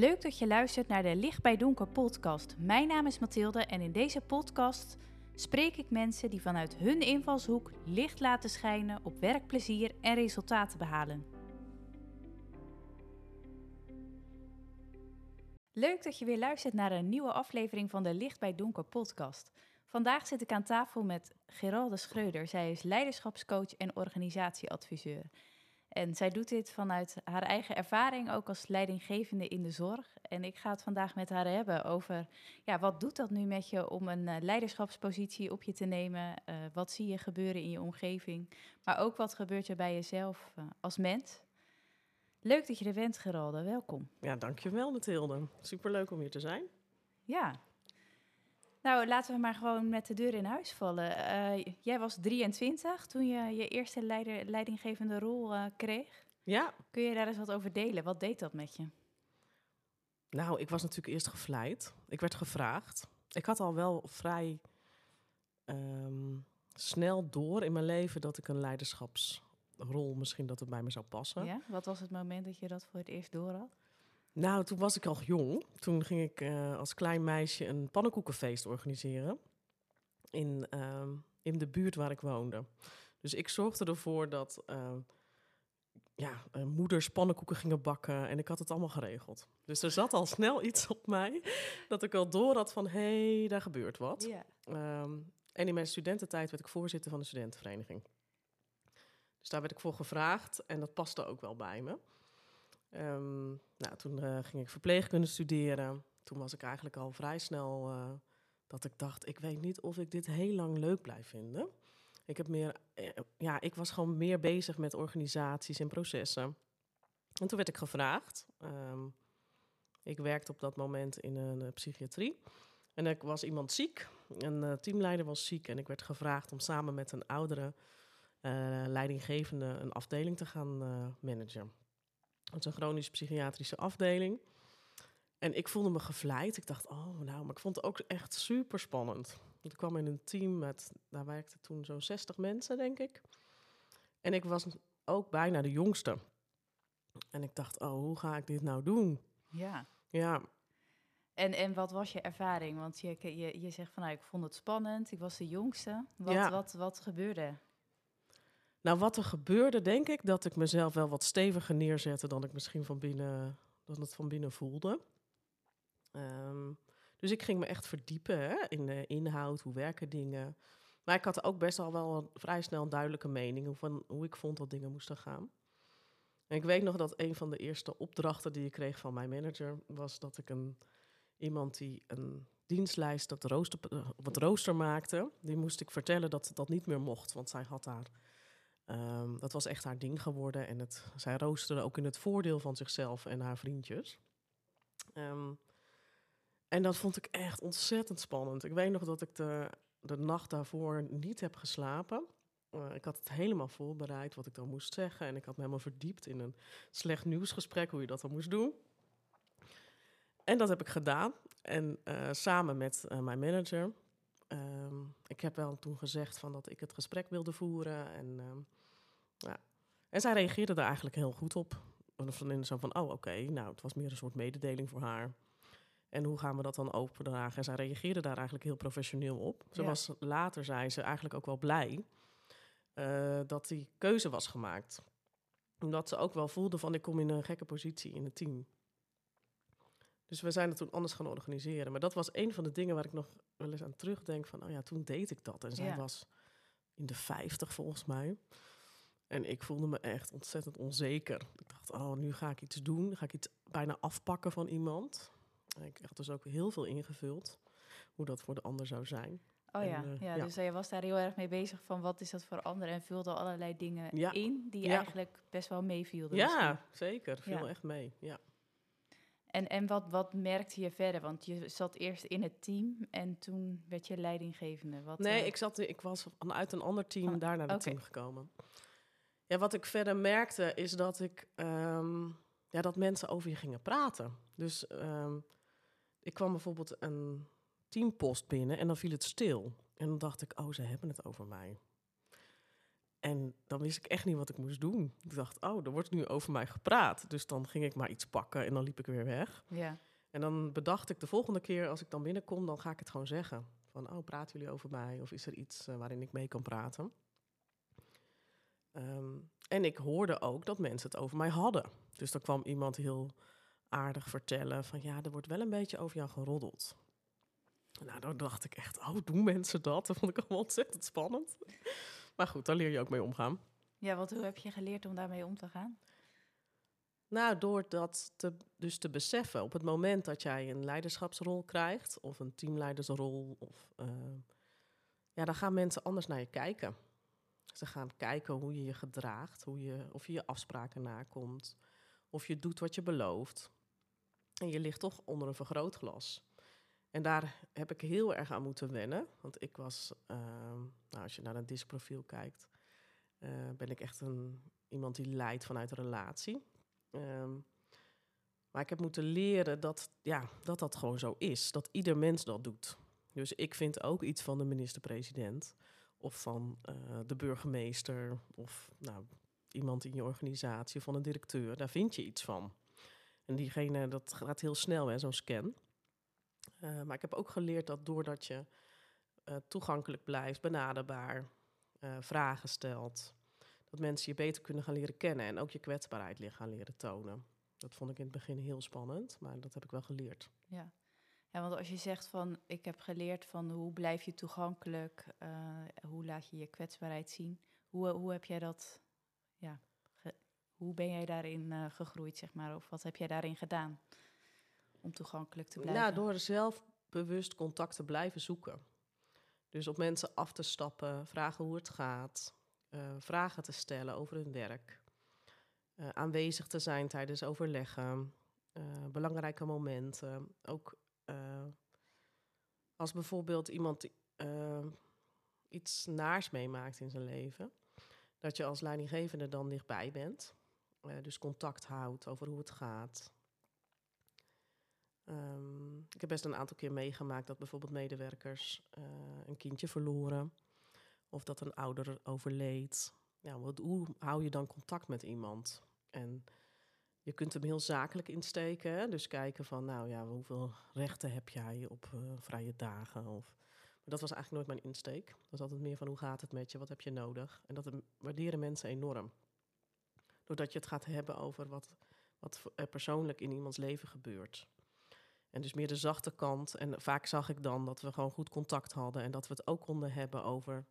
Leuk dat je luistert naar de Licht bij Donker podcast. Mijn naam is Mathilde en in deze podcast spreek ik mensen die vanuit hun invalshoek licht laten schijnen op werkplezier en resultaten behalen. Leuk dat je weer luistert naar een nieuwe aflevering van de Licht bij Donker podcast. Vandaag zit ik aan tafel met Geralde Schreuder. Zij is leiderschapscoach en organisatieadviseur. En zij doet dit vanuit haar eigen ervaring, ook als leidinggevende in de zorg. En ik ga het vandaag met haar hebben over, ja, wat doet dat nu met je om een uh, leiderschapspositie op je te nemen? Uh, wat zie je gebeuren in je omgeving? Maar ook wat gebeurt er bij jezelf uh, als mens? Leuk dat je er bent, Geralde. Welkom. Ja, dankjewel Mathilde. Superleuk om hier te zijn. Ja. Nou, laten we maar gewoon met de deur in huis vallen. Uh, jij was 23 toen je je eerste leider, leidinggevende rol uh, kreeg. Ja. Kun je daar eens wat over delen? Wat deed dat met je? Nou, ik was natuurlijk eerst gevleid. Ik werd gevraagd. Ik had al wel vrij um, snel door in mijn leven dat ik een leiderschapsrol misschien dat het bij me zou passen. Ja, wat was het moment dat je dat voor het eerst door had? Nou, toen was ik al jong. Toen ging ik uh, als klein meisje een pannenkoekenfeest organiseren. In, uh, in de buurt waar ik woonde. Dus ik zorgde ervoor dat uh, ja, moeders pannenkoeken gingen bakken. En ik had het allemaal geregeld. Dus er zat al snel iets op mij. Dat ik al door had van, hé, hey, daar gebeurt wat. Yeah. Um, en in mijn studententijd werd ik voorzitter van de studentenvereniging. Dus daar werd ik voor gevraagd. En dat paste ook wel bij me. Um, nou, toen uh, ging ik verpleegkunde studeren. Toen was ik eigenlijk al vrij snel uh, dat ik dacht, ik weet niet of ik dit heel lang leuk blijf vinden. Ik, heb meer, uh, ja, ik was gewoon meer bezig met organisaties en processen. En toen werd ik gevraagd. Um, ik werkte op dat moment in een psychiatrie. En er was iemand ziek. Een teamleider was ziek. En ik werd gevraagd om samen met een oudere leidinggevende een afdeling te gaan managen. Het is een chronisch psychiatrische afdeling. En ik voelde me gevleid. Ik dacht, oh nou, maar ik vond het ook echt super spannend. Ik kwam in een team met, daar werkte toen zo'n 60 mensen, denk ik. En ik was ook bijna de jongste. En ik dacht, oh, hoe ga ik dit nou doen? Ja. Ja. En, en wat was je ervaring? Want je, je, je zegt van, nou, ik vond het spannend. Ik was de jongste. Wat, Ja. wat, wat gebeurde? Nou, wat er gebeurde, denk ik, dat ik mezelf wel wat steviger neerzette dan ik misschien van binnen, dan het van binnen voelde. Um, dus ik ging me echt verdiepen in de inhoud, hoe werken dingen. Maar ik had ook best al wel een, vrij snel een duidelijke mening van hoe ik vond dat dingen moesten gaan. En ik weet nog dat een van de eerste opdrachten die ik kreeg van mijn manager was dat ik een, iemand die een dienstlijst dat rooster, op het rooster maakte, die moest ik vertellen dat dat niet meer mocht, want zij had daar Um, dat was echt haar ding geworden. En het, zij roosterde ook in het voordeel van zichzelf en haar vriendjes. Um, en dat vond ik echt ontzettend spannend. Ik weet nog dat ik de, de nacht daarvoor niet heb geslapen. Uh, ik had het helemaal voorbereid wat ik dan moest zeggen. En ik had me helemaal verdiept in een slecht nieuwsgesprek, hoe je dat dan moest doen. En dat heb ik gedaan. En uh, samen met uh, mijn manager. Um, ik heb wel toen gezegd van dat ik het gesprek wilde voeren. En, um, ja. en zij reageerde daar eigenlijk heel goed op. Van zo van, oh oké, okay, nou het was meer een soort mededeling voor haar. En hoe gaan we dat dan overdragen? En zij reageerde daar eigenlijk heel professioneel op. Ze Ja. was later, zei ze, eigenlijk ook wel blij uh, dat die keuze was gemaakt. Omdat ze ook wel voelde van, ik kom in een gekke positie in het team. Dus we zijn het toen anders gaan organiseren. Maar dat was een van de dingen waar ik nog wel eens aan terugdenk. Van, oh ja, toen deed ik dat. En zij Ja. was in de 50 volgens mij. En ik voelde me echt ontzettend onzeker. Ik dacht, oh, nu ga ik iets doen. Ga ik iets bijna afpakken van iemand. En ik had dus ook heel veel ingevuld. Hoe dat voor de ander zou zijn. Oh En, ja. eh, ja, ja. dus je was daar heel erg mee bezig van wat is dat voor anderen en vulde allerlei dingen Ja. in die eigenlijk best wel meevielden. Ja, misschien. zeker. Viel echt mee. Ja. En, en wat, wat merkte je verder? Want je zat eerst in het team en toen werd je leidinggevende. Wat, Nee, eh, ik, zat, ik was vanuit een ander team Oh, daar naar het team gekomen. Ja, wat ik verder merkte is dat ik ehm, ja, dat mensen over je gingen praten. Dus ehm, ik kwam bijvoorbeeld een teampost binnen en dan viel het stil. En dan dacht ik, oh, ze hebben het over mij. En dan wist ik echt niet wat ik moest doen. Ik dacht, oh, er wordt nu over mij gepraat. Dus dan ging ik maar iets pakken en dan liep ik weer weg. Ja. En dan bedacht ik de volgende keer als ik dan binnenkom, dan ga ik het gewoon zeggen. Van, oh, praten jullie over mij? Of is er iets eh, waarin ik mee kan praten? Ehm, en ik hoorde ook dat mensen het over mij hadden. Dus dan kwam iemand heel aardig vertellen van, ja, er wordt wel een beetje over jou geroddeld. Nou, dan dacht ik echt, oh, doen mensen dat? Dat vond ik allemaal ontzettend spannend. Maar goed, daar leer je ook mee omgaan. Ja, wat hoe heb je geleerd om daarmee om te gaan? Nou, door dat te, dus te beseffen, op het moment dat jij een leiderschapsrol krijgt, of een teamleidersrol, of, uh, ja, dan gaan mensen anders naar je kijken. Ze gaan kijken hoe je je gedraagt, hoe je, of je je afspraken nakomt, of je doet wat je belooft. En je ligt toch onder een vergrootglas. En daar heb ik heel erg aan moeten wennen. Want ik was, uh, nou, als je naar een diskprofiel kijkt, uh, ben ik echt een, iemand die leidt vanuit een relatie. Um, maar ik heb moeten leren dat, ja, dat dat gewoon zo is. Dat ieder mens dat doet. Dus ik vind ook iets van de minister-president. Of van uh, de burgemeester. Of nou, iemand in je organisatie. Van een directeur. Daar vind je iets van. En diegene, dat gaat heel snel, zo'n scan. Uh, maar ik heb ook geleerd dat doordat je uh, toegankelijk blijft, benaderbaar, vragen stelt, dat mensen je beter kunnen gaan leren kennen en ook je kwetsbaarheid gaan leren tonen. Dat vond ik in het begin heel spannend, maar dat heb ik wel geleerd. Ja, ja want als je zegt van ik heb geleerd van hoe blijf je toegankelijk, hoe laat je je kwetsbaarheid zien, hoe, hoe heb jij dat, ja, hoe ben jij daarin gegroeid, zeg maar, of wat heb jij daarin gedaan om toegankelijk te blijven? Nou, door zelf bewust contact te blijven zoeken. Dus op mensen af te stappen, vragen hoe het gaat, uh, vragen te stellen over hun werk. Uh, aanwezig te zijn tijdens overleggen. Uh, belangrijke momenten. Ook als bijvoorbeeld iemand iets naars meemaakt in zijn leven. Dat je als leidinggevende dan dichtbij bent. dus contact houdt over hoe het gaat. Um, ik heb best een aantal keer meegemaakt dat bijvoorbeeld medewerkers een kindje verloren of dat een ouder overleed. Ja, wat, hoe hou je dan contact met iemand? En je kunt hem heel zakelijk insteken. Dus kijken van, nou ja, hoeveel rechten heb jij op uh, vrije dagen? Of, maar dat was eigenlijk nooit mijn insteek. Dat was altijd meer van, hoe gaat het met je? Wat heb je nodig? En dat waarderen mensen enorm. Doordat je het gaat hebben over wat, wat er persoonlijk in iemands leven gebeurt. En dus meer de zachte kant. En vaak zag ik dan dat we gewoon goed contact hadden. En dat we het ook konden hebben over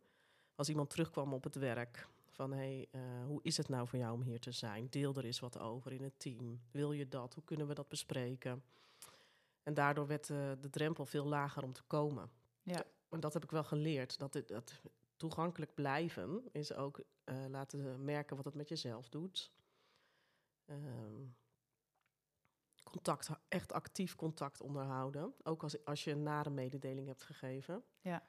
als iemand terugkwam op het werk. Van hé, hey, uh, hoe is het nou voor jou om hier te zijn? Deel er eens wat over in het team. Wil je dat? Hoe kunnen we dat bespreken? En daardoor werd uh, de drempel veel lager om te komen. Ja. En dat heb ik wel geleerd. Dat, het, dat toegankelijk blijven is ook uh, laten merken wat het met jezelf doet. Um, contact, echt actief contact onderhouden. Ook als, als je een nare mededeling hebt gegeven. Ja.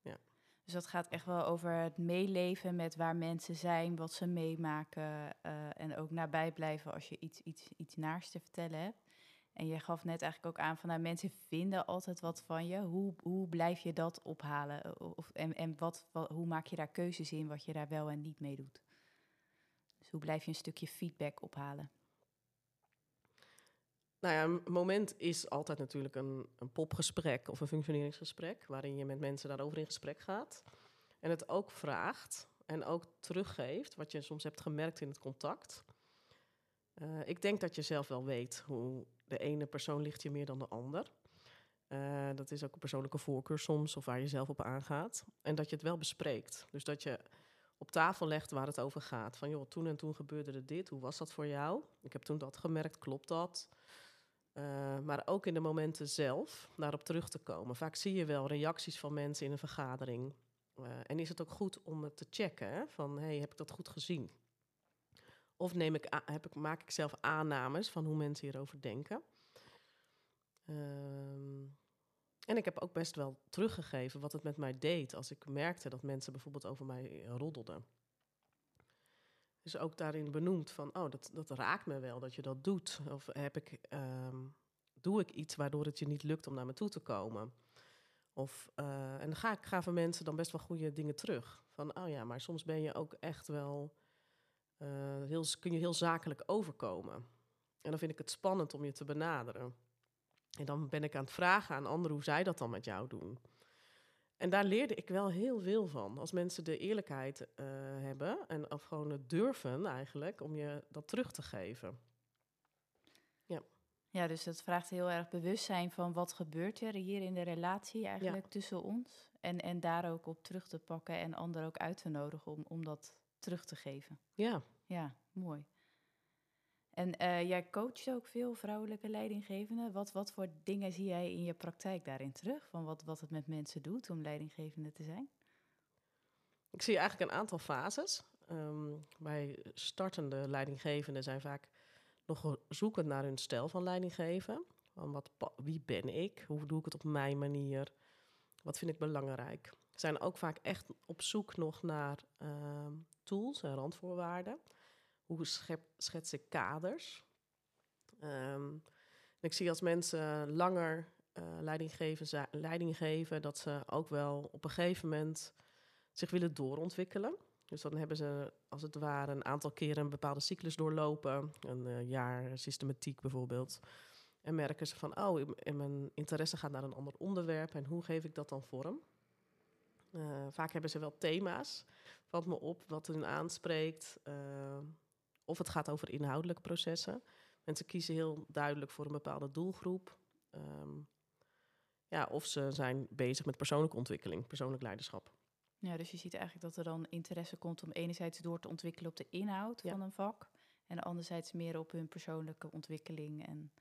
ja. Dus dat gaat echt wel over het meeleven met waar mensen zijn, wat ze meemaken. Uh, en ook nabij blijven als je iets, iets, iets naars te vertellen hebt. En je gaf net eigenlijk ook aan van nou, mensen vinden altijd wat van je. Hoe, hoe blijf je dat ophalen? Of, en en wat, wat, hoe maak je daar keuzes in wat je daar wel en niet mee doet? Dus hoe blijf je een stukje feedback ophalen? Nou ja, een moment is altijd natuurlijk een, een popgesprek of een functioneringsgesprek, waarin je met mensen daarover in gesprek gaat. En het ook vraagt en ook teruggeeft wat je soms hebt gemerkt in het contact. Uh, ik denk dat je zelf wel weet hoe de ene persoon ligt je meer dan de ander. Uh, dat is ook een persoonlijke voorkeur soms, of waar je zelf op aangaat. En dat je het wel bespreekt. Dus dat je op tafel legt waar het over gaat. Van joh, toen en toen gebeurde er dit, hoe was dat voor jou? Ik heb toen dat gemerkt, klopt dat? Uh, maar ook in de momenten zelf daarop terug te komen. Vaak zie je wel reacties van mensen in een vergadering. Uh, en is het ook goed om het te checken? Van hey, heb ik dat goed gezien? Of neem ik heb ik, maak ik zelf aannames van hoe mensen hierover denken? Uh, en ik heb ook best wel teruggegeven wat het met mij deed als ik merkte dat mensen bijvoorbeeld over mij roddelden. Dus ook daarin benoemd van, oh, dat, dat raakt me wel dat je dat doet. Of heb ik, um, doe ik iets waardoor het je niet lukt om naar me toe te komen? Of, eh, en dan ga ik gaven mensen dan best wel goede dingen terug. Van, oh ja, maar soms ben je ook echt wel, eh, heel, kun je heel zakelijk overkomen. En dan vind ik het spannend om je te benaderen. En dan ben ik aan het vragen aan anderen hoe zij dat dan met jou doen. En daar leerde ik wel heel veel van. Als mensen de eerlijkheid uh, hebben en of gewoon het durven eigenlijk om je dat terug te geven. Ja. Ja, dus dat vraagt heel erg bewustzijn van wat gebeurt er hier in de relatie eigenlijk tussen ons. En, en daar ook op terug te pakken en anderen ook uit te nodigen om, om dat terug te geven. Ja. Ja, mooi. En uh, jij coacht ook veel vrouwelijke leidinggevenden. Wat, wat voor dingen zie jij in je praktijk daarin terug? Van wat, wat het met mensen doet om leidinggevende te zijn? Ik zie eigenlijk een aantal fases. Um, bij startende leidinggevenden zijn vaak nog zoekend naar hun stijl van leidinggeven. Van wat, wie ben ik? Hoe doe ik het op mijn manier? Wat vind ik belangrijk? Zijn ook vaak echt op zoek nog naar uh, tools en randvoorwaarden. Hoe schets ik kaders? Um, ik zie als mensen langer uh, leiding, geven, dat ze ook wel op een gegeven moment zich willen doorontwikkelen. Dus dan hebben ze als het ware een aantal keren een bepaalde cyclus doorlopen, een uh, jaar systematiek bijvoorbeeld. En merken ze van, oh, mijn interesse gaat naar een ander onderwerp en hoe geef ik dat dan vorm? Uh, vaak hebben ze wel thema's, valt me op, wat hun aanspreekt. Of het gaat over inhoudelijke processen. Mensen kiezen heel duidelijk voor een bepaalde doelgroep. Um, ja, of ze zijn bezig met persoonlijke ontwikkeling, persoonlijk leiderschap. Ja, dus je ziet eigenlijk dat er dan interesse komt om enerzijds door te ontwikkelen op de inhoud van een vak. En anderzijds meer op hun persoonlijke ontwikkeling. En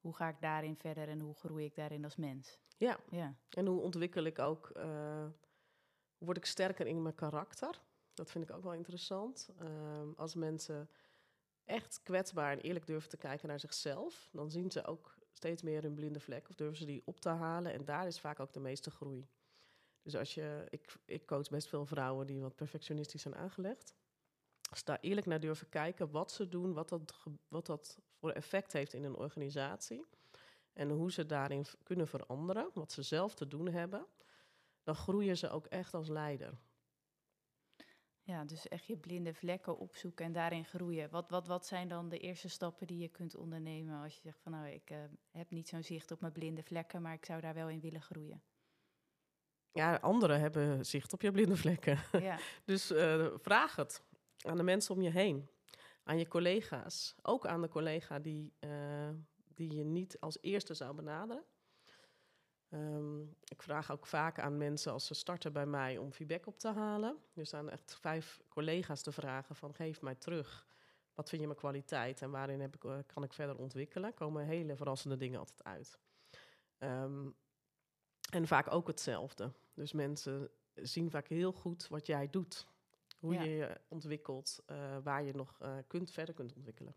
hoe ga ik daarin verder en hoe groei ik daarin als mens? Ja, ja. en hoe ontwikkel ik ook, uh, word ik sterker in mijn karakter? Dat vind ik ook wel interessant. Uh, als mensen echt kwetsbaar en eerlijk durven te kijken naar zichzelf, dan zien ze ook steeds meer hun blinde vlek of durven ze die op te halen. En daar is vaak ook de meeste groei. Dus als je, ik, ik coach best veel vrouwen die wat perfectionistisch zijn aangelegd. Als daar eerlijk naar durven kijken wat ze doen, wat dat, wat dat voor effect heeft in een organisatie. En hoe ze daarin kunnen veranderen, wat ze zelf te doen hebben. Dan groeien ze ook echt als leider. Ja, dus echt je blinde vlekken opzoeken en daarin groeien. Wat, wat, wat zijn dan de eerste stappen die je kunt ondernemen als je zegt van nou, ik uh, heb niet zo'n zicht op mijn blinde vlekken, maar ik zou daar wel in willen groeien? Ja, anderen hebben zicht op je blinde vlekken. Ja. dus uh, vraag het aan de mensen om je heen, aan je collega's, ook aan de collega die, uh, die je niet als eerste zou benaderen. Um, ik vraag ook vaak aan mensen als ze starten bij mij om feedback op te halen. Dus aan echt vijf collega's te vragen van geef mij terug. Wat vind je mijn kwaliteit en waarin heb ik, uh, kan ik verder ontwikkelen? Komen hele verrassende dingen altijd uit. Um, en vaak ook hetzelfde. Dus mensen zien vaak heel goed wat jij doet. Hoe je je ontwikkelt, uh, waar je nog uh, kunt, verder kunt ontwikkelen.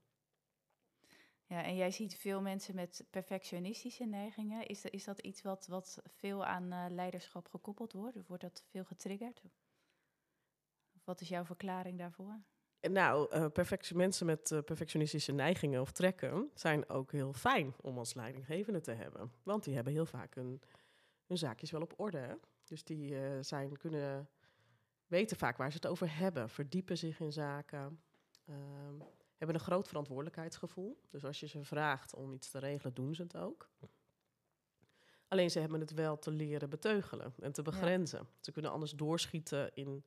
Ja, en jij ziet veel mensen met perfectionistische neigingen. Is, is dat iets wat, wat veel aan uh, leiderschap gekoppeld wordt? Wordt dat veel getriggerd? Wat is jouw verklaring daarvoor? Nou, uh, mensen met uh, perfectionistische neigingen of trekken zijn ook heel fijn om als leidinggevende te hebben. Want die hebben heel vaak hun, hun zaakjes wel op orde. Hè? Dus die zijn, kunnen weten vaak waar ze het over hebben, verdiepen zich in zaken. Ehm, hebben een groot verantwoordelijkheidsgevoel. Dus als je ze vraagt om iets te regelen, doen ze het ook. Alleen ze hebben het wel te leren beteugelen en te begrenzen. Ze kunnen anders doorschieten in,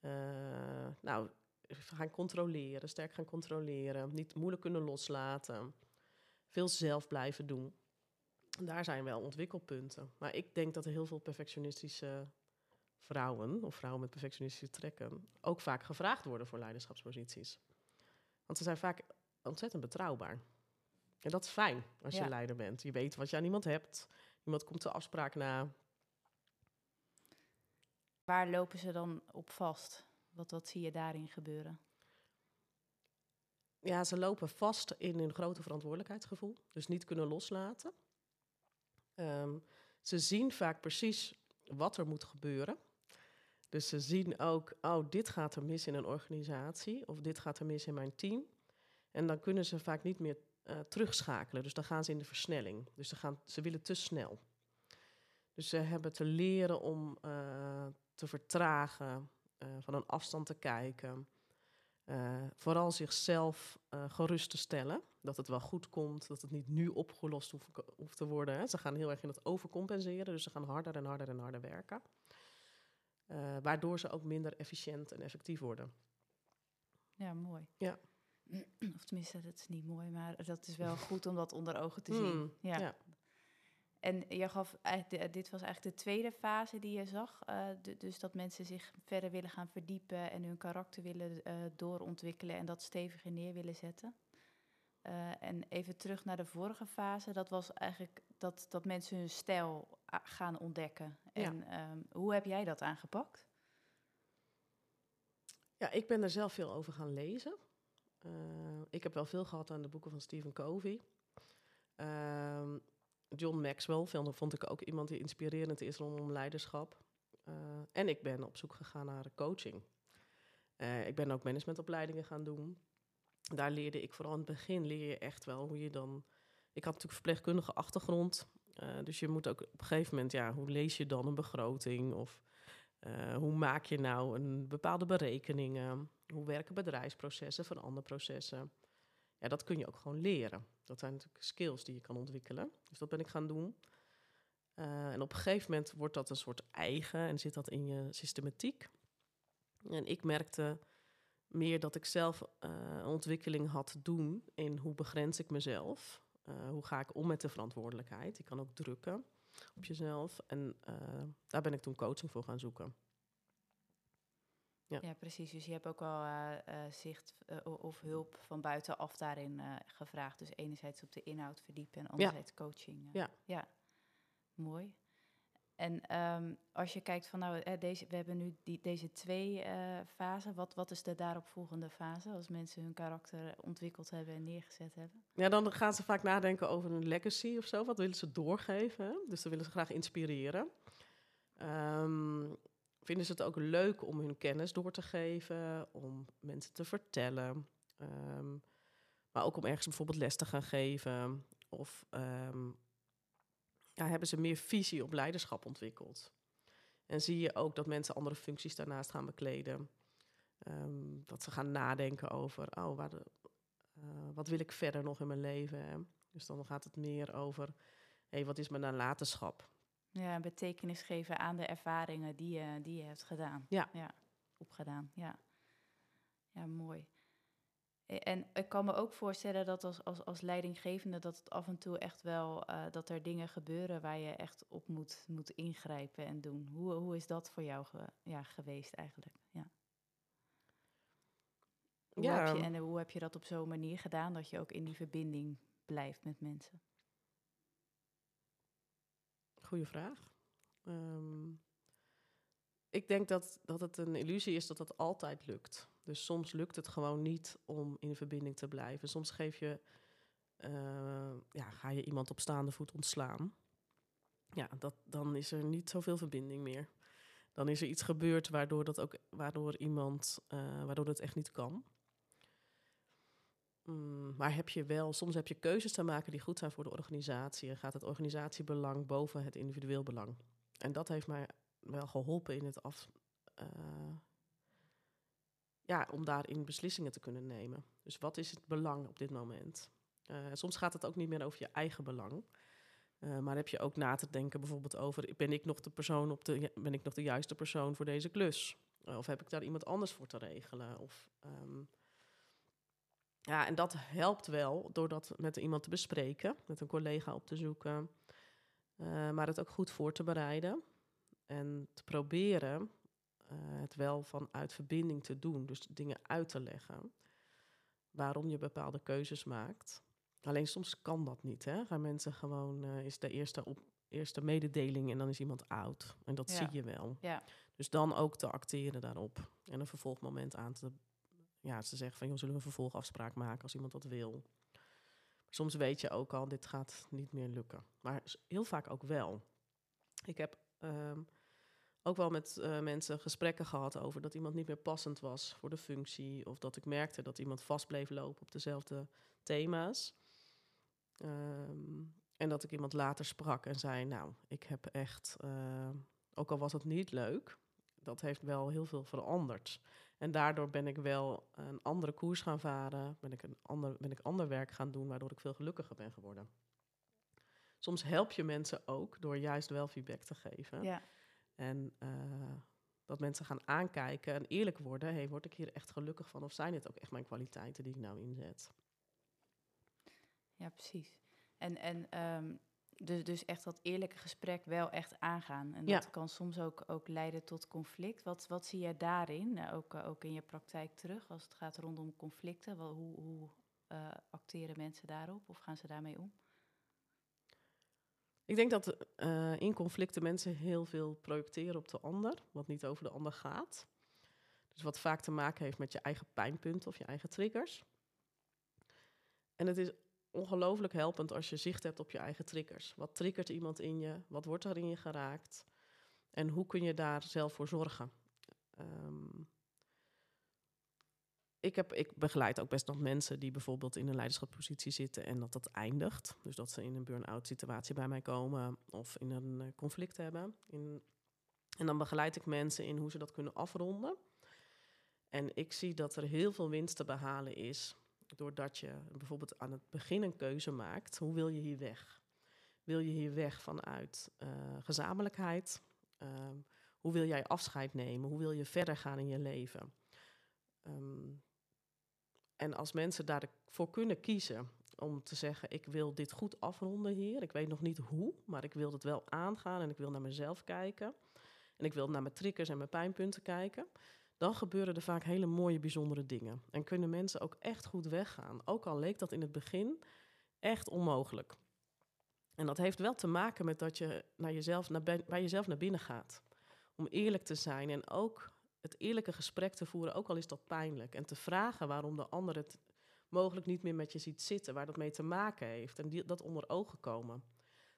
uh, nou, gaan controleren, sterk gaan controleren, niet moeilijk kunnen loslaten, veel zelf blijven doen. daar zijn wel ontwikkelpunten. Maar ik denk dat er heel veel perfectionistische vrouwen, of vrouwen met perfectionistische trekken, ook vaak gevraagd worden voor leiderschapsposities. Want ze zijn vaak ontzettend betrouwbaar. En dat is fijn als je leider bent. Je weet wat je aan iemand hebt. Iemand komt de afspraak na. Waar lopen ze dan op vast? Wat, wat zie je daarin gebeuren? Ja, ze lopen vast in hun grote verantwoordelijkheidsgevoel. Dus niet kunnen loslaten. Um, ze zien vaak precies wat er moet gebeuren. Dus ze zien ook, oh, dit gaat er mis in een organisatie of dit gaat er mis in mijn team. En dan kunnen ze vaak niet meer uh, terugschakelen. Dus dan gaan ze in de versnelling. Dus ze, gaan, ze willen te snel. Dus ze hebben te leren om eh, te vertragen, eh, van een afstand te kijken. Eh, vooral zichzelf eh, gerust te stellen. Dat het wel goed komt, dat het niet nu opgelost hoeft, hoeft te worden. Hè. Ze gaan heel erg in het overcompenseren, dus ze gaan harder en harder en harder werken. Eh, waardoor ze ook minder efficiënt en effectief worden. Ja, mooi. Ja. Of tenminste, dat is niet mooi, maar dat is wel goed om dat onder ogen te zien. Hmm, ja. ja. En je gaf, de- dit was eigenlijk de tweede fase die je zag. eh, du- dus dat mensen zich verder willen gaan verdiepen en hun karakter willen eh, doorontwikkelen en dat steviger neer willen zetten. Eh, en even terug naar de vorige fase, dat was eigenlijk dat, dat mensen hun stijl gaan ontdekken. Ja. En ehm, hoe heb jij dat aangepakt? Ja, ik ben er zelf veel over gaan lezen. Eh, ik heb wel veel gehad aan de boeken van Stephen Covey. Ehm, John Maxwell vond, vond ik ook iemand die inspirerend is rondom leiderschap. Eh, en ik ben op zoek gegaan naar coaching. Eh, ik ben ook managementopleidingen gaan doen. Daar leerde ik vooral in het begin leer je echt wel hoe je dan. Ik had natuurlijk verpleegkundige achtergrond. Eh, dus je moet ook op een gegeven moment, ja, hoe lees je dan een begroting? Of eh, hoe maak je nou een bepaalde berekeningen? Hoe werken bedrijfsprocessen, veranderprocessen? Ja, dat kun je ook gewoon leren. Dat zijn natuurlijk skills die je kan ontwikkelen. Dus dat ben ik gaan doen. Eh, en op een gegeven moment wordt dat een soort eigen en zit dat in je systematiek. En ik merkte meer dat ik zelf een ontwikkeling had doen in hoe begrens ik mezelf. Eh, hoe ga ik om met de verantwoordelijkheid? Je kan ook drukken op jezelf. En eh, daar ben ik toen coaching voor gaan zoeken. Ja. Ja, precies. Dus je hebt ook al eh, zicht of hulp van buitenaf daarin gevraagd. Dus enerzijds op de inhoud verdiepen en anderzijds coaching. Ja. ja, mooi. En ehm, als je kijkt van nou, deze, we hebben nu die, deze twee eh, fasen. Wat, wat is de daaropvolgende fase als mensen hun karakter ontwikkeld hebben en neergezet hebben? Ja, dan gaan ze vaak nadenken over een legacy of zo. Wat willen ze doorgeven? Dus dan willen ze graag inspireren. Ehm, vinden ze het ook leuk om hun kennis door te geven, om mensen te vertellen. Ehm, maar ook om ergens bijvoorbeeld les te gaan geven. Of hebben ze meer visie op leiderschap ontwikkeld. En zie je ook dat mensen andere functies daarnaast gaan bekleden. Ehm, dat ze gaan nadenken over, oh, waar de, eh, wat wil ik verder nog in mijn leven? Hè? Dus dan gaat het meer over, hey, wat is mijn nalatenschap? Ja, betekenis geven aan de ervaringen die je, die je hebt gedaan. Ja. ja. Opgedaan, ja. Ja, mooi. E- En ik kan me ook voorstellen dat als, als, als leidinggevende dat het af en toe echt wel eh, dat er dingen gebeuren waar je echt op moet, moet ingrijpen en doen. Hoe, hoe is dat voor jou ge- ja, geweest eigenlijk? Ja. Hoe Ja. heb je, en hoe heb je dat op zo'n manier gedaan dat je ook in die verbinding blijft met mensen? Goeie vraag. Ehm, ik denk dat, dat het een illusie is dat dat altijd lukt. Dus soms lukt het gewoon niet om in verbinding te blijven. Soms geef je, eh, ja, ga je iemand op staande voet ontslaan. Ja, dat, dan is er niet zoveel verbinding meer. Dan is er iets gebeurd waardoor, dat ook, waardoor iemand, eh, waardoor het echt niet kan. Mm, maar heb je wel, soms heb je keuzes te maken die goed zijn voor de organisatie. En gaat het organisatiebelang boven het individueel belang. En dat heeft mij wel geholpen in het af. eh, ja, om daarin beslissingen te kunnen nemen. Dus wat is het belang op dit moment? Eh, soms gaat het ook niet meer over je eigen belang. Eh, maar heb je ook na te denken bijvoorbeeld over... ben ik nog de persoon op de, ben ik nog de juiste persoon voor deze klus? Eh, of heb ik daar iemand anders voor te regelen? Of, ehm, ja, en dat helpt wel door dat met iemand te bespreken, met een collega op te zoeken. maar het ook goed voor te bereiden. En te proberen het wel vanuit verbinding te doen. Dus dingen uit te leggen. Waarom je bepaalde keuzes maakt. Alleen soms kan dat niet. Hè? Gaan mensen gewoon, eh, is de eerste, op, eerste mededeling en dan is iemand oud. En dat Ja. zie je wel. Ja. Dus dan ook te acteren daarop. En een vervolgmoment aan te... Ja, ze zeggen van, joh, zullen we een vervolgafspraak maken als iemand dat wil. Soms weet je ook al, dit gaat niet meer lukken. Maar heel vaak ook wel. Ik heb ehm, ook wel met eh, mensen gesprekken gehad over dat iemand niet meer passend was voor de functie. Of dat ik merkte dat iemand vast bleef lopen op dezelfde thema's. Ehm, En dat ik iemand later sprak en zei, nou, ik heb echt, uh, ook al was het niet leuk, dat heeft wel heel veel veranderd. En daardoor ben ik wel een andere koers gaan varen, ben ik, een ander, ben ik ander werk gaan doen, waardoor ik veel gelukkiger ben geworden. Soms help je mensen ook door juist wel feedback te geven. Ja. En uh, dat mensen gaan aankijken en eerlijk worden. Hey, word ik hier echt gelukkig van? Of zijn dit ook echt mijn kwaliteiten die ik nou inzet? Ja, precies. En, en um, dus, dus echt dat eerlijke gesprek wel echt aangaan. En dat kan soms ook, ook leiden tot conflict. Wat, wat zie jij daarin, nou, ook, uh, ook in je praktijk terug, als het gaat rondom conflicten? Wel, hoe hoe uh, acteren mensen daarop of gaan ze daarmee om? Ik denk dat uh, in conflicten mensen heel veel projecteren op de ander, wat niet over de ander gaat. Dus wat vaak te maken heeft met je eigen pijnpunten of je eigen triggers. En het is ongelooflijk helpend als je zicht hebt op je eigen triggers. Wat triggert iemand in je? Wat wordt er in je geraakt? En hoe kun je daar zelf voor zorgen? Um, ik, heb, ik begeleid ook best nog mensen die bijvoorbeeld in een leiderschapspositie zitten en dat dat eindigt. Dus dat ze in een burn-out situatie bij mij komen of in een eh, conflict hebben. In, en dan begeleid ik mensen in hoe ze dat kunnen afronden. En ik zie dat er heel veel winst te behalen is doordat je bijvoorbeeld aan het begin een keuze maakt. Hoe wil je hier weg? Wil je hier weg vanuit uh, gezamenlijkheid? Uh, hoe wil jij afscheid nemen? Hoe wil je verder gaan in je leven? Um, en als mensen daarvoor kunnen kiezen om te zeggen: Ik wil dit goed afronden hier. Ik weet nog niet hoe, maar ik wil het wel aangaan en ik wil naar mezelf kijken. En ik wil naar mijn triggers en mijn pijnpunten kijken. Dan gebeuren er vaak hele mooie, bijzondere dingen. En kunnen mensen ook echt goed weggaan. Ook al leek dat in het begin echt onmogelijk. En dat heeft wel te maken met dat je naar jezelf, naar bij jezelf naar binnen gaat. Om eerlijk te zijn en ook het eerlijke gesprek te voeren, ook al is dat pijnlijk. En te vragen waarom de ander het mogelijk niet meer met je ziet zitten, waar dat mee te maken heeft. En die, dat onder ogen komen.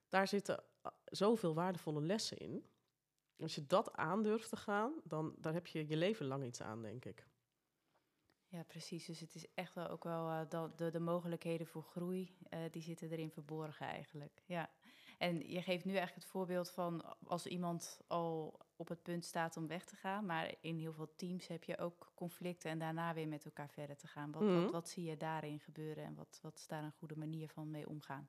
Daar zitten ah, zoveel waardevolle lessen in. Als je dat aandurft te gaan, dan daar heb je je leven lang iets aan, denk ik. Ja, precies. Dus het is echt wel ook wel uh, de, de mogelijkheden voor groei, uh, die zitten erin verborgen eigenlijk. Ja. En je geeft nu eigenlijk het voorbeeld van als iemand al op het punt staat om weg te gaan, maar in heel veel teams heb je ook conflicten en daarna weer met elkaar verder te gaan. Wat, wat, Mhm. wat zie je daarin gebeuren en wat, wat is daar een goede manier van mee omgaan?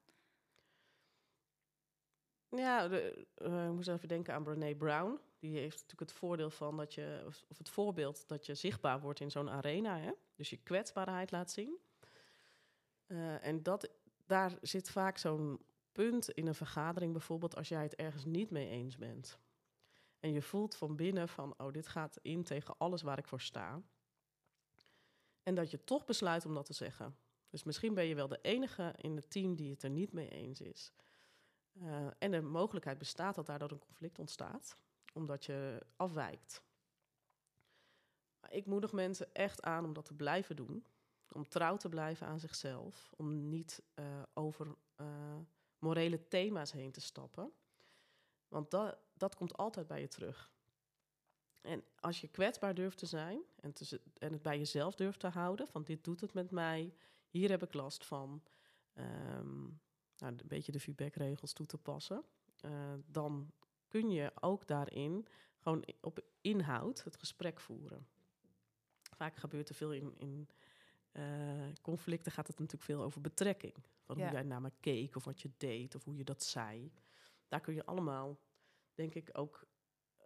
Ja, de, eh, ik moest even denken aan Brené Brown. Die heeft natuurlijk het voordeel van dat je, of, of het voorbeeld dat je zichtbaar wordt in zo'n arena. Hè? Dus je kwetsbaarheid laat zien. Eh, en dat, daar zit vaak zo'n punt in een vergadering, bijvoorbeeld als jij het ergens niet mee eens bent. En je voelt van binnen van, oh, dit gaat in tegen alles waar ik voor sta. En dat je toch besluit om dat te zeggen. Dus misschien ben je wel de enige in het team die het er niet mee eens is. Uh, en de mogelijkheid bestaat dat daardoor een conflict ontstaat, omdat je afwijkt. Maar ik moedig mensen echt aan om dat te blijven doen, om trouw te blijven aan zichzelf, om niet uh, over uh, morele thema's heen te stappen. Want dat, dat komt altijd bij je terug. En als je kwetsbaar durft te zijn en, te, en het bij jezelf durft te houden, van dit doet het met mij, hier heb ik last van. Um, nou, een beetje de feedbackregels toe te passen, uh, dan kun je ook daarin gewoon op inhoud het gesprek voeren. Vaak gebeurt er veel in, in uh, conflicten, gaat het natuurlijk veel over betrekking. Van ja. hoe jij naar me keek of wat je deed of hoe je dat zei. Daar kun je allemaal, denk ik, ook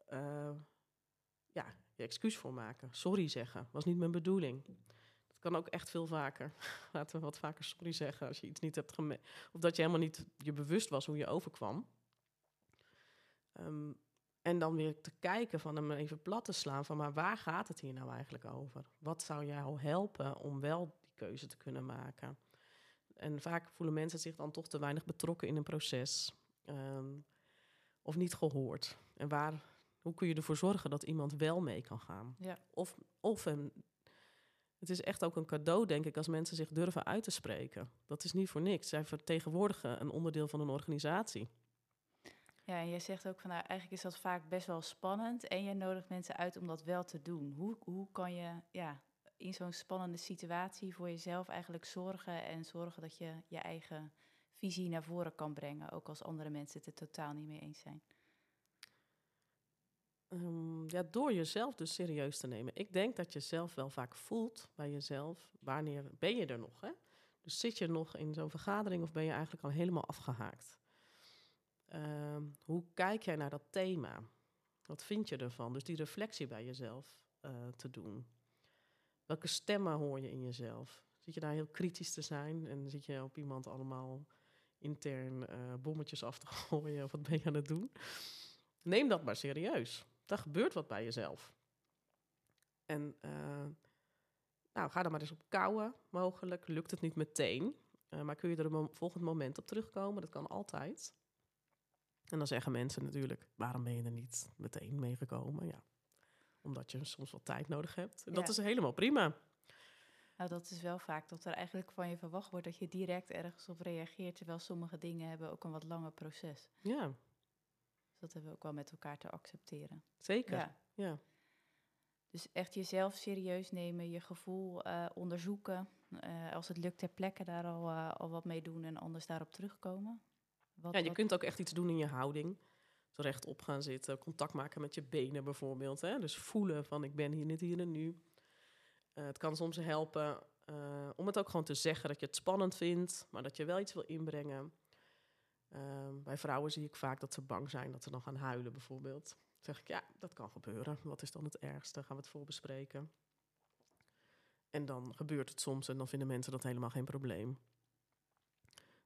uh, ja, je excuus voor maken. Sorry zeggen, was niet mijn bedoeling kan ook echt veel vaker. Laten we wat vaker sorry zeggen als je iets niet hebt gemerkt. Of dat je helemaal niet je bewust was hoe je overkwam. Um, en dan weer te kijken van hem even plat te slaan van maar waar gaat het hier nou eigenlijk over? Wat zou jou helpen om wel die keuze te kunnen maken? En vaak voelen mensen zich dan toch te weinig betrokken in een proces. Um, of niet gehoord. En waar, hoe kun je ervoor zorgen dat iemand wel mee kan gaan? Ja. Of, of een het is echt ook een cadeau, denk ik, als mensen zich durven uit te spreken. Dat is niet voor niks. Zij vertegenwoordigen een onderdeel van een organisatie. Ja, en jij zegt ook van nou, eigenlijk is dat vaak best wel spannend. En je nodigt mensen uit om dat wel te doen. Hoe, hoe kan je ja, in zo'n spannende situatie voor jezelf eigenlijk zorgen en zorgen dat je je eigen visie naar voren kan brengen, ook als andere mensen het er totaal niet mee eens zijn? Ehm, ja, door jezelf dus serieus te nemen. Ik denk dat je zelf wel vaak voelt bij jezelf, wanneer ben je er nog? Hè? Dus zit je nog in zo'n vergadering of ben je eigenlijk al helemaal afgehaakt? Ehm, hoe kijk jij naar dat thema? Wat vind je ervan? Dus die reflectie bij jezelf uh, te doen. Welke stemmen hoor je in jezelf? Zit je daar heel kritisch te zijn en zit je op iemand allemaal intern uh, bommetjes af te gooien of wat ben je aan het doen? Neem dat maar serieus. Er gebeurt wat bij jezelf. En uh, nou, ga er maar eens op kouwen, mogelijk. Lukt het niet meteen, uh, maar kun je er een volgend moment op terugkomen? Dat kan altijd. En dan zeggen mensen natuurlijk, waarom ben je er niet meteen mee gekomen? Ja, omdat je soms wat tijd nodig hebt. En dat is helemaal prima. Nou, dat is wel vaak dat er eigenlijk van je verwacht wordt dat je direct ergens op reageert, terwijl sommige dingen hebben ook een wat langer proces. Ja. Dus dat hebben we ook wel met elkaar te accepteren. Zeker. Ja. ja. Dus echt jezelf serieus nemen, je gevoel uh, onderzoeken. Uh, als het lukt ter plekke daar al, uh, al wat mee doen en anders daarop terugkomen. Wat, ja, je wat... kunt ook echt iets doen in je houding. Zo rechtop gaan zitten, contact maken met je benen bijvoorbeeld. Hè? Dus voelen van ik ben hier niet hier en nu. Het kan soms helpen om het ook gewoon te zeggen dat je het spannend vindt, maar dat je wel iets wil inbrengen. Ehm, bij vrouwen zie ik vaak dat ze bang zijn dat ze dan gaan huilen bijvoorbeeld zeg ik, ja, dat kan gebeuren. Wat is dan het ergste? Gaan we het voorbespreken. En dan gebeurt het soms en dan vinden mensen dat helemaal geen probleem.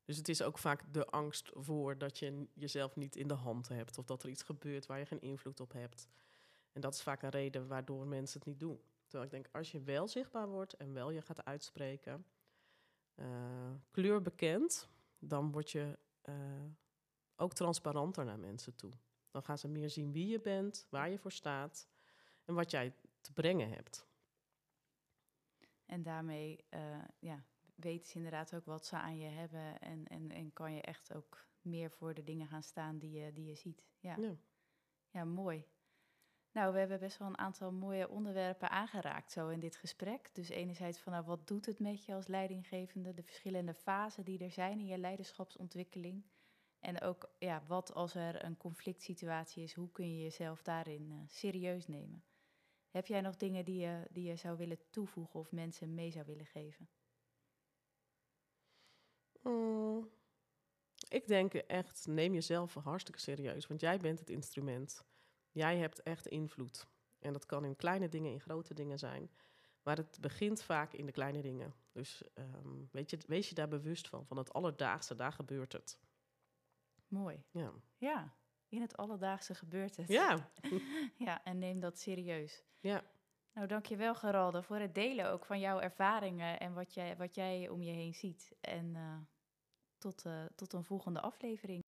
Dus het is ook vaak de angst voor dat je jezelf niet in de hand hebt. Of dat er iets gebeurt waar je geen invloed op hebt. En dat is vaak een reden waardoor mensen het niet doen. Terwijl ik denk, als je wel zichtbaar wordt en wel je gaat uitspreken, uh, kleur bekend, dan word je uh, ook transparanter naar mensen toe. Dan gaan ze meer zien wie je bent, waar je voor staat en wat jij te brengen hebt. En daarmee uh, ja, weten ze inderdaad ook wat ze aan je hebben en, en, en kan je echt ook meer voor de dingen gaan staan die je, die je ziet. Ja. ja. ja, mooi. Nou, we hebben best wel een aantal mooie onderwerpen aangeraakt zo in dit gesprek. Dus enerzijds van nou, wat doet het met je als leidinggevende, de verschillende fasen die er zijn in je leiderschapsontwikkeling. En ook, ja, wat als er een conflict situatie is, hoe kun je jezelf daarin uh, serieus nemen? Heb jij nog dingen die je, die je zou willen toevoegen of mensen mee zou willen geven? Mm, ik denk echt, neem jezelf hartstikke serieus, want jij bent het instrument. Jij hebt echt invloed. En dat kan in kleine dingen, in grote dingen zijn. Maar het begint vaak in de kleine dingen. Dus um, weet je, wees je daar bewust van. Van het alledaagse, daar gebeurt het. Mooi. Ja. Ja, in het alledaagse gebeurt het. Ja. ja, en neem dat serieus. Ja. Nou, dankjewel Geralde voor het delen ook van jouw ervaringen en wat jij, wat jij om je heen ziet. En uh, tot, uh, tot een volgende aflevering.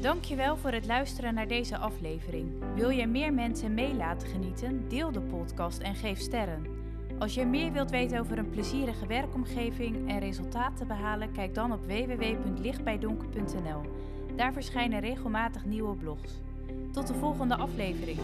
Dankjewel voor het luisteren naar deze aflevering. Wil je meer mensen mee laten genieten? Deel de podcast en geef sterren. Als je meer wilt weten over een plezierige werkomgeving en resultaten behalen, kijk dan op www.lichtbijdonker.nl. Daar verschijnen regelmatig nieuwe blogs. Tot de volgende aflevering.